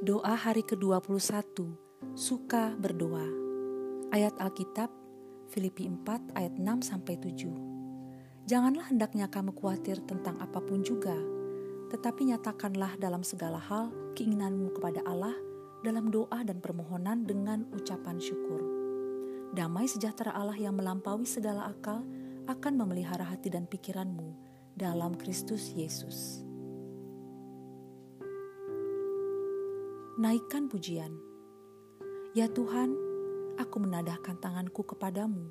Doa hari ke-21, suka berdoa. Ayat Alkitab Filipi 4 ayat 6 sampai 7. Janganlah hendaknya kamu khawatir tentang apa pun juga, tetapi nyatakanlah dalam segala hal keinginanmu kepada Allah dalam doa dan permohonan dengan ucapan syukur. Damai sejahtera Allah yang melampaui segala akal akan memelihara hati dan pikiranmu dalam Kristus Yesus. Naikkan pujian. Ya Tuhan, aku menadahkan tanganku kepadamu,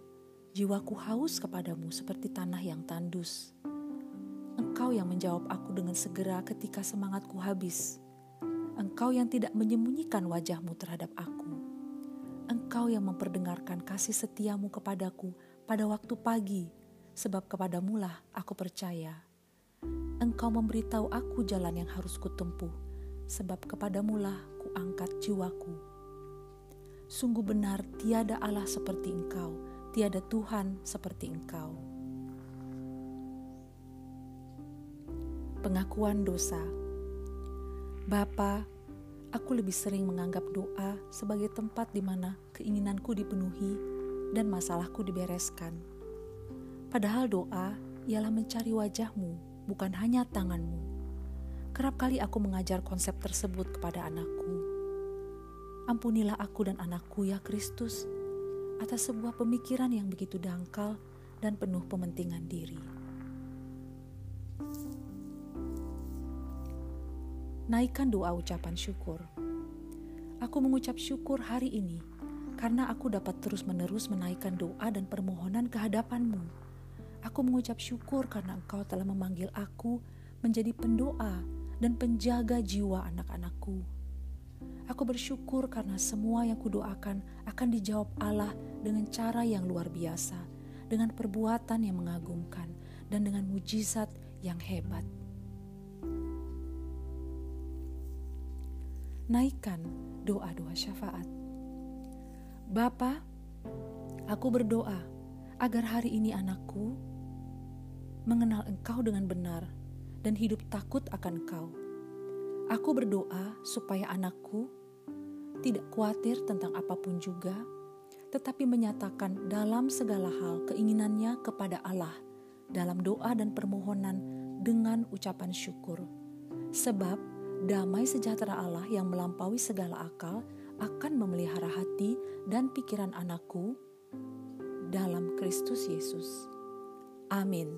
jiwaku haus kepadamu seperti tanah yang tandus. Engkau yang menjawab aku dengan segera ketika semangatku habis. Engkau yang tidak menyembunyikan wajahmu terhadap aku. Engkau yang memperdengarkan kasih setiamu kepadaku pada waktu pagi, sebab kepadamulah aku percaya. Engkau memberitahu aku jalan yang harus kutempuh, sebab kepadamulah angkat jiwaku. Sungguh benar tiada Allah seperti engkau, tiada Tuhan seperti engkau. Pengakuan dosa Bapa, aku lebih sering menganggap doa sebagai tempat di mana keinginanku dipenuhi dan masalahku dibereskan. Padahal doa ialah mencari wajahmu, bukan hanya tanganmu. Kerap kali aku mengajar konsep tersebut kepada anakku. Ampunilah aku dan anakku ya Kristus atas sebuah pemikiran yang begitu dangkal dan penuh pementingan diri. Naikkan doa ucapan syukur. Aku mengucap syukur hari ini karena aku dapat terus-menerus menaikkan doa dan permohonan ke hadapanmu. Aku mengucap syukur karena Engkau telah memanggil aku menjadi pendoa dan penjaga jiwa anak-anakku. Aku bersyukur karena semua yang kudoakan akan dijawab Allah dengan cara yang luar biasa, dengan perbuatan yang mengagumkan, dan dengan mujizat yang hebat. Naikkan doa-doa syafaat. Bapa, aku berdoa agar hari ini anakku mengenal Engkau dengan benar dan hidup takut akan Engkau. Aku berdoa supaya anakku tidak khawatir tentang apa pun juga, tetapi menyatakan dalam segala hal keinginannya kepada Allah dalam doa dan permohonan dengan ucapan syukur. Sebab damai sejahtera Allah yang melampaui segala akal akan memelihara hati dan pikiran anakku dalam Kristus Yesus. Amin.